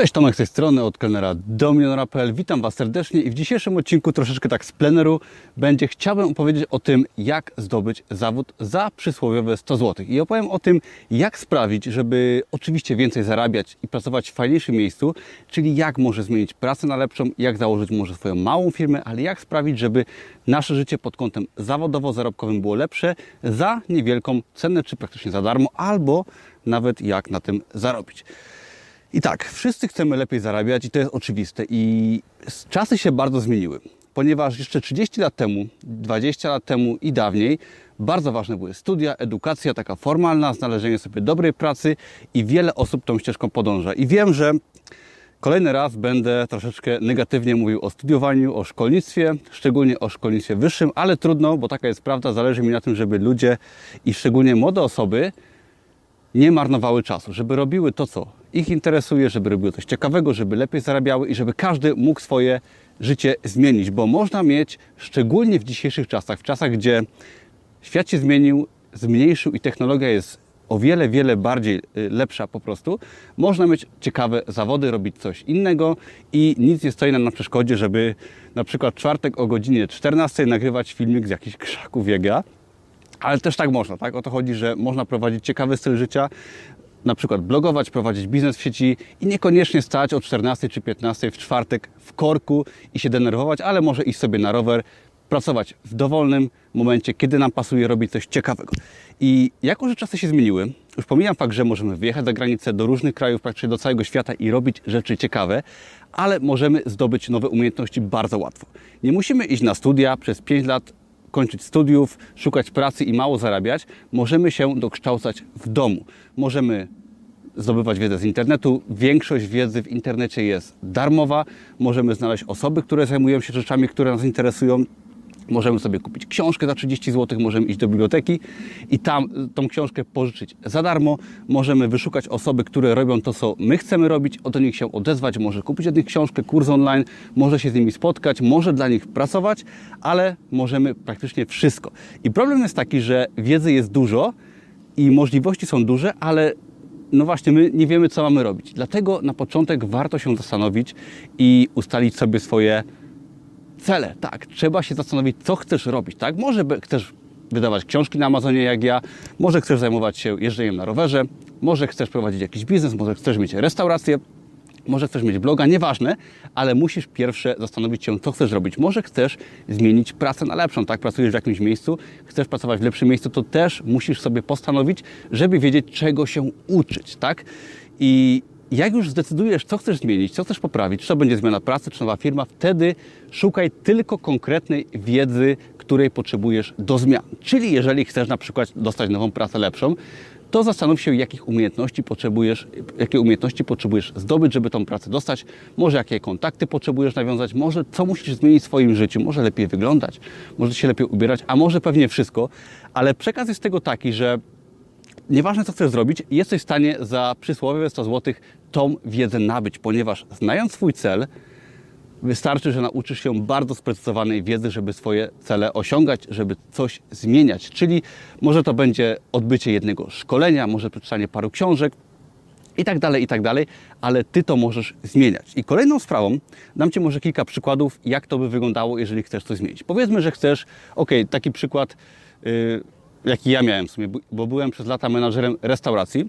Cześć, Tomek z tej strony, od kelnera do milionera.pl. Witam Was serdecznie i w dzisiejszym odcinku troszeczkę tak z pleneru będzie chciałbym opowiedzieć o tym, jak zdobyć zawód za przysłowiowe 100 zł. I opowiem o tym, jak sprawić, żeby oczywiście więcej zarabiać i pracować w fajniejszym miejscu, czyli jak może zmienić pracę na lepszą, jak założyć może swoją małą firmę, ale jak sprawić, żeby nasze życie pod kątem zawodowo-zarobkowym było lepsze za niewielką cenę, czy praktycznie za darmo, albo nawet jak na tym zarobić. I tak, wszyscy chcemy lepiej zarabiać i to jest oczywiste. I czasy się bardzo zmieniły, ponieważ jeszcze 30 lat temu, 20 lat temu i dawniej bardzo ważne były studia, edukacja taka formalna, znalezienie sobie dobrej pracy i wiele osób tą ścieżką podąża. I wiem, że kolejny raz będę troszeczkę negatywnie mówił o studiowaniu, o szkolnictwie, szczególnie o szkolnictwie wyższym, ale trudno, bo taka jest prawda, zależy mi na tym, żeby ludzie i szczególnie młode osoby nie marnowały czasu, żeby robiły to, co ich interesuje, żeby robiły coś ciekawego, żeby lepiej zarabiały i żeby każdy mógł swoje życie zmienić, bo można mieć, szczególnie w dzisiejszych czasach, w czasach, gdzie świat się zmienił, zmniejszył i technologia jest o wiele, wiele bardziej y, lepsza po prostu, można mieć ciekawe zawody, robić coś innego i nic nie stoi nam na przeszkodzie, żeby na przykład czwartek o godzinie 14 nagrywać filmik z jakichś krzaków jego, ale też tak można, tak? O to chodzi, że można prowadzić ciekawy styl życia, na przykład blogować, prowadzić biznes w sieci i niekoniecznie stać o 14 czy 15 w czwartek w korku i się denerwować, ale może iść sobie na rower, pracować w dowolnym momencie, kiedy nam pasuje, robić coś ciekawego. I jako, że czasy się zmieniły, już pomijam fakt, że możemy wyjechać za granicę do różnych krajów, praktycznie do całego świata i robić rzeczy ciekawe, ale możemy zdobyć nowe umiejętności bardzo łatwo. Nie musimy iść na studia przez 5 lat kończyć studiów, szukać pracy i mało zarabiać, możemy się dokształcać w domu. Możemy zdobywać wiedzę z internetu. Większość wiedzy w internecie jest darmowa. Możemy znaleźć osoby, które zajmują się rzeczami, które nas interesują. Możemy sobie kupić książkę za 30 zł, możemy iść do biblioteki i tam tą książkę pożyczyć za darmo. Możemy wyszukać osoby, które robią to, co my chcemy robić, do nich się odezwać, może kupić od nich książkę, kurs online, może się z nimi spotkać, może dla nich pracować, ale możemy praktycznie wszystko. I problem jest taki, że wiedzy jest dużo i możliwości są duże, ale no właśnie, my nie wiemy, co mamy robić. Dlatego na początek warto się zastanowić i ustalić sobie swoje cele. Tak, trzeba się zastanowić, co chcesz robić. Tak, może chcesz wydawać książki na Amazonie jak ja, może chcesz zajmować się jeżdżeniem na rowerze, może chcesz prowadzić jakiś biznes, może chcesz mieć restaurację, może chcesz mieć bloga, nieważne, ale musisz pierwsze zastanowić się, co chcesz robić. Może chcesz zmienić pracę na lepszą, tak? Pracujesz w jakimś miejscu, chcesz pracować w lepszym miejscu, to też musisz sobie postanowić, żeby wiedzieć, czego się uczyć, tak? I jak już zdecydujesz, co chcesz zmienić, co chcesz poprawić, czy to będzie zmiana pracy, czy nowa firma, wtedy szukaj tylko konkretnej wiedzy, której potrzebujesz do zmian. Czyli jeżeli chcesz na przykład dostać nową pracę lepszą, to zastanów się, jakich umiejętności potrzebujesz, jakie umiejętności potrzebujesz zdobyć, żeby tą pracę dostać, może jakie kontakty potrzebujesz nawiązać, może co musisz zmienić w swoim życiu, może lepiej wyglądać, może się lepiej ubierać, a może pewnie wszystko, ale przekaz jest tego taki, że nieważne co chcesz zrobić, jesteś w stanie za przysłowiowe 100 zł tą wiedzę nabyć, ponieważ znając swój cel, Wystarczy, że nauczysz się bardzo sprecyzowanej wiedzy, żeby swoje cele osiągać, żeby coś zmieniać. Czyli może to będzie odbycie jednego szkolenia, może przeczytanie paru książek i tak dalej, i tak dalej, ale Ty to możesz zmieniać. I kolejną sprawą dam Ci może kilka przykładów, jak to by wyglądało, jeżeli chcesz coś zmienić. Powiedzmy, że chcesz, ok, taki przykład, yy, jaki ja miałem w sumie, bo byłem przez lata menadżerem restauracji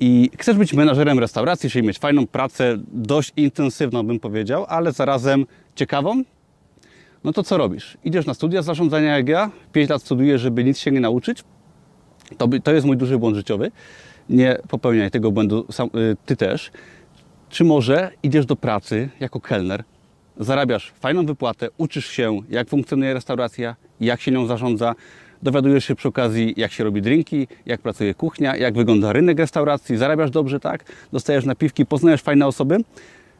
i chcesz być menadżerem restauracji, czyli mieć fajną pracę, dość intensywną bym powiedział, ale zarazem ciekawą, no to co robisz? Idziesz na studia zarządzania jak ja, 5 lat studiujesz, żeby nic się nie nauczyć. To, to jest mój duży błąd życiowy. Nie popełniaj tego błędu sam, y, ty też. Czy może idziesz do pracy jako kelner, zarabiasz fajną wypłatę, uczysz się, jak funkcjonuje restauracja, jak się nią zarządza, dowiadujesz się przy okazji, jak się robi drinki, jak pracuje kuchnia, jak wygląda rynek restauracji, zarabiasz dobrze, tak? Dostajesz napiwki, poznajesz fajne osoby.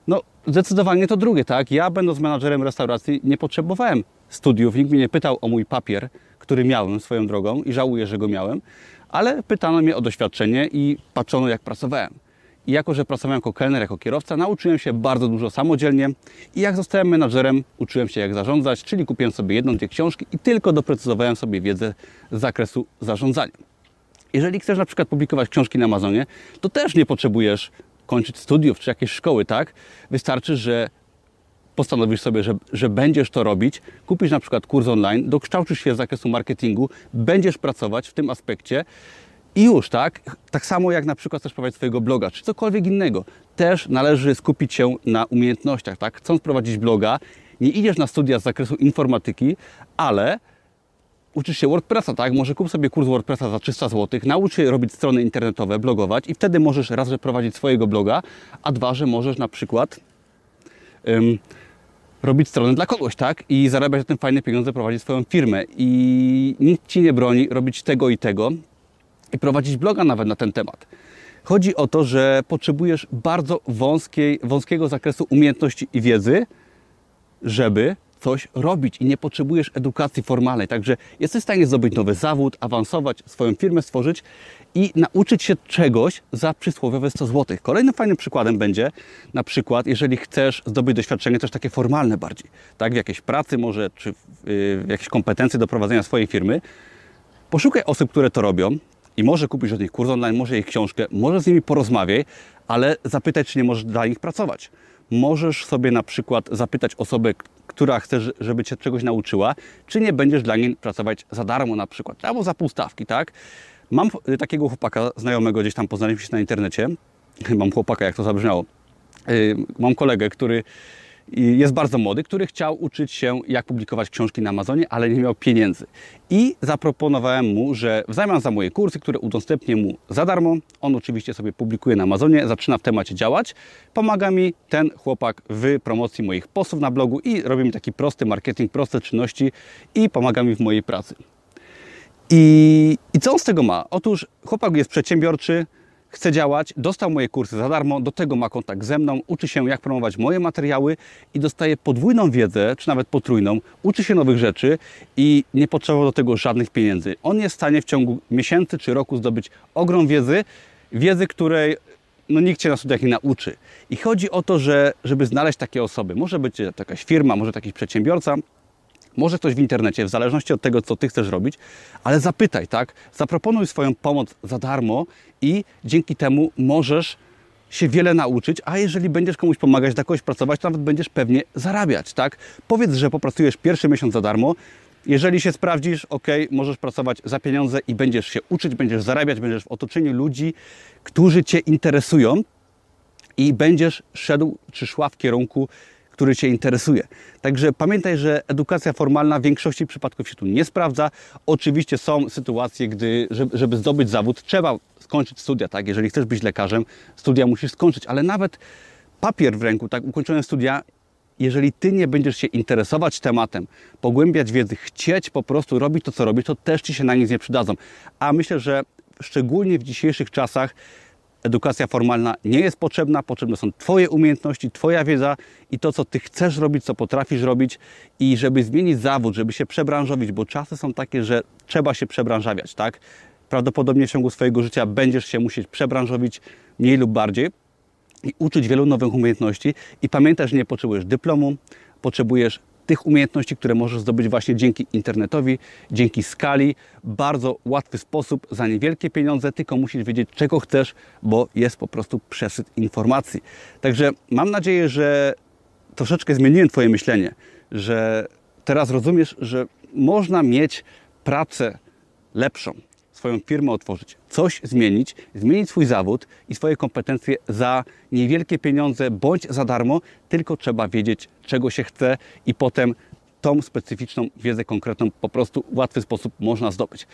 No, zdecydowanie to drugie, tak? Ja, będąc menadżerem restauracji, nie potrzebowałem studiów, nikt mnie nie pytał o mój papier, który miałem swoją drogą i żałuję, że go miałem, ale pytano mnie o doświadczenie i patrzono, jak pracowałem. I jako, że pracowałem jako kelner, jako kierowca, nauczyłem się bardzo dużo samodzielnie i jak zostałem menadżerem, uczyłem się jak zarządzać, czyli kupiłem sobie jedną, dwie książki i tylko doprecyzowałem sobie wiedzę z zakresu zarządzania. Jeżeli chcesz na przykład publikować książki na Amazonie, to też nie potrzebujesz kończyć studiów czy jakieś szkoły, tak? Wystarczy, że postanowisz sobie, że, że będziesz to robić, kupisz na przykład kurs online, dokształcisz się z zakresu marketingu, będziesz pracować w tym aspekcie i już, tak? Tak samo jak na przykład chcesz prowadzić swojego bloga, czy cokolwiek innego. Też należy skupić się na umiejętnościach, tak? Chcąc prowadzić bloga, nie idziesz na studia z zakresu informatyki, ale uczysz się WordPressa, tak? Może kup sobie kurs WordPressa za 300 zł, naucz się robić strony internetowe, blogować i wtedy możesz raz, że prowadzić swojego bloga, a dwa, że możesz na przykład um, robić stronę dla kogoś, tak? I zarabiać na tym fajne pieniądze, prowadzić swoją firmę. I nikt Ci nie broni robić tego i tego i prowadzić bloga nawet na ten temat. Chodzi o to, że potrzebujesz bardzo wąskiej, wąskiego zakresu umiejętności i wiedzy, żeby coś robić i nie potrzebujesz edukacji formalnej. Także jesteś w stanie zdobyć nowy zawód, awansować, swoją firmę stworzyć i nauczyć się czegoś za przysłowiowe 100 zł. Kolejnym fajnym przykładem będzie na przykład, jeżeli chcesz zdobyć doświadczenie też takie formalne bardziej, tak, w jakiejś pracy może, czy w, w jakieś kompetencje do prowadzenia swojej firmy, poszukaj osób, które to robią i może kupisz od nich kurs online, może ich książkę, może z nimi porozmawiaj, ale zapytaj, czy nie możesz dla nich pracować. Możesz sobie na przykład zapytać osobę, która chce, żeby Cię czegoś nauczyła, czy nie będziesz dla niej pracować za darmo na przykład, albo za pół stawki, tak? Mam y, takiego chłopaka znajomego, gdzieś tam poznaliśmy się na internecie. Mam chłopaka, jak to zabrzmiało. Y, mam kolegę, który jest bardzo młody, który chciał uczyć się, jak publikować książki na Amazonie, ale nie miał pieniędzy. I zaproponowałem mu, że w zamian za moje kursy, które udostępnię mu za darmo, on oczywiście sobie publikuje na Amazonie, zaczyna w temacie działać, pomaga mi ten chłopak w promocji moich postów na blogu i robi mi taki prosty marketing, proste czynności i pomaga mi w mojej pracy. I, I co on z tego ma? Otóż chłopak jest przedsiębiorczy, chce działać, dostał moje kursy za darmo, do tego ma kontakt ze mną, uczy się jak promować moje materiały i dostaje podwójną wiedzę, czy nawet potrójną, uczy się nowych rzeczy i nie potrzebował do tego żadnych pieniędzy. On jest w stanie w ciągu miesięcy czy roku zdobyć ogrom wiedzy, wiedzy, której no, nikt Cię na studiach nie nauczy. I chodzi o to, że żeby znaleźć takie osoby, może być to jakaś firma, może to jakiś przedsiębiorca, może ktoś w internecie, w zależności od tego, co Ty chcesz robić, ale zapytaj, tak? Zaproponuj swoją pomoc za darmo i dzięki temu możesz się wiele nauczyć, a jeżeli będziesz komuś pomagać, dla kogoś pracować, to nawet będziesz pewnie zarabiać, tak? Powiedz, że popracujesz pierwszy miesiąc za darmo, jeżeli się sprawdzisz, ok, możesz pracować za pieniądze i będziesz się uczyć, będziesz zarabiać, będziesz w otoczeniu ludzi, którzy Cię interesują i będziesz szedł czy szła w kierunku który Cię interesuje. Także pamiętaj, że edukacja formalna w większości przypadków się tu nie sprawdza. Oczywiście są sytuacje, gdy, żeby zdobyć zawód, trzeba skończyć studia, tak? Jeżeli chcesz być lekarzem, studia musisz skończyć, ale nawet papier w ręku, tak, ukończone studia, jeżeli Ty nie będziesz się interesować tematem, pogłębiać wiedzy, chcieć po prostu robić to, co robisz, to też Ci się na nic nie przydadzą. A myślę, że szczególnie w dzisiejszych czasach edukacja formalna nie jest potrzebna, potrzebne są Twoje umiejętności, Twoja wiedza i to, co Ty chcesz robić, co potrafisz robić i żeby zmienić zawód, żeby się przebranżowić, bo czasy są takie, że trzeba się przebranżawiać, tak? Prawdopodobnie w ciągu swojego życia będziesz się musieć przebranżowić mniej lub bardziej i uczyć wielu nowych umiejętności i pamiętaj, że nie potrzebujesz dyplomu, potrzebujesz tych umiejętności, które możesz zdobyć właśnie dzięki internetowi, dzięki skali, bardzo łatwy sposób, za niewielkie pieniądze, tylko musisz wiedzieć, czego chcesz, bo jest po prostu przesyt informacji. Także mam nadzieję, że troszeczkę zmieniłem Twoje myślenie, że teraz rozumiesz, że można mieć pracę lepszą, swoją firmę otworzyć, coś zmienić, zmienić swój zawód i swoje kompetencje za niewielkie pieniądze bądź za darmo, tylko trzeba wiedzieć, czego się chce i potem tą specyficzną wiedzę konkretną po prostu w łatwy sposób można zdobyć.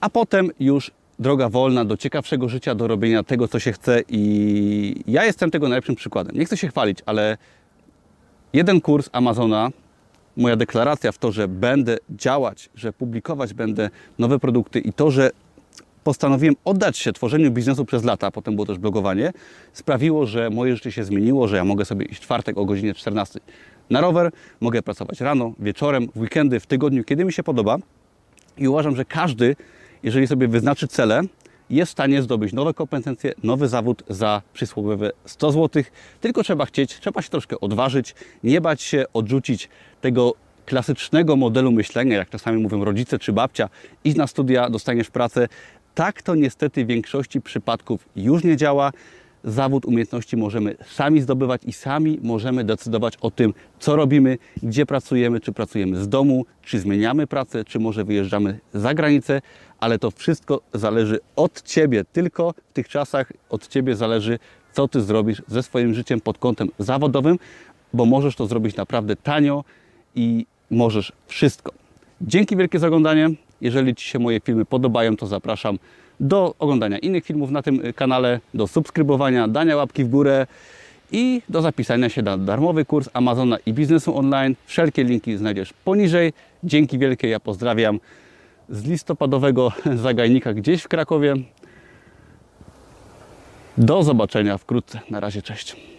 A potem już droga wolna do ciekawszego życia, do robienia tego, co się chce i ja jestem tego najlepszym przykładem. Nie chcę się chwalić, ale jeden kurs Amazona moja deklaracja w to, że będę działać, że publikować będę nowe produkty i to, że postanowiłem oddać się tworzeniu biznesu przez lata, potem było też blogowanie, sprawiło, że moje życie się zmieniło, że ja mogę sobie iść czwartek o godzinie 14 na rower, mogę pracować rano, wieczorem, w weekendy, w tygodniu, kiedy mi się podoba. I uważam, że każdy, jeżeli sobie wyznaczy cele, jest w stanie zdobyć nowe kompetencje, nowy zawód za przysłowiowe 100 zł. Tylko trzeba chcieć, trzeba się troszkę odważyć, nie bać się odrzucić tego klasycznego modelu myślenia, jak czasami mówią rodzice czy babcia, idź na studia, dostaniesz pracę. Tak to niestety w większości przypadków już nie działa. Zawód, umiejętności możemy sami zdobywać i sami możemy decydować o tym, co robimy, gdzie pracujemy, czy pracujemy z domu, czy zmieniamy pracę, czy może wyjeżdżamy za granicę, ale to wszystko zależy od Ciebie. Tylko w tych czasach od Ciebie zależy, co Ty zrobisz ze swoim życiem pod kątem zawodowym, bo możesz to zrobić naprawdę tanio i możesz wszystko. Dzięki wielkie za oglądanie. Jeżeli Ci się moje filmy podobają, to zapraszam do oglądania innych filmów na tym kanale, do subskrybowania, dania łapki w górę i do zapisania się na darmowy kurs Amazona i biznesu online. Wszelkie linki znajdziesz poniżej. Dzięki wielkie, ja pozdrawiam z listopadowego zagajnika gdzieś w Krakowie. Do zobaczenia wkrótce. Na razie, cześć.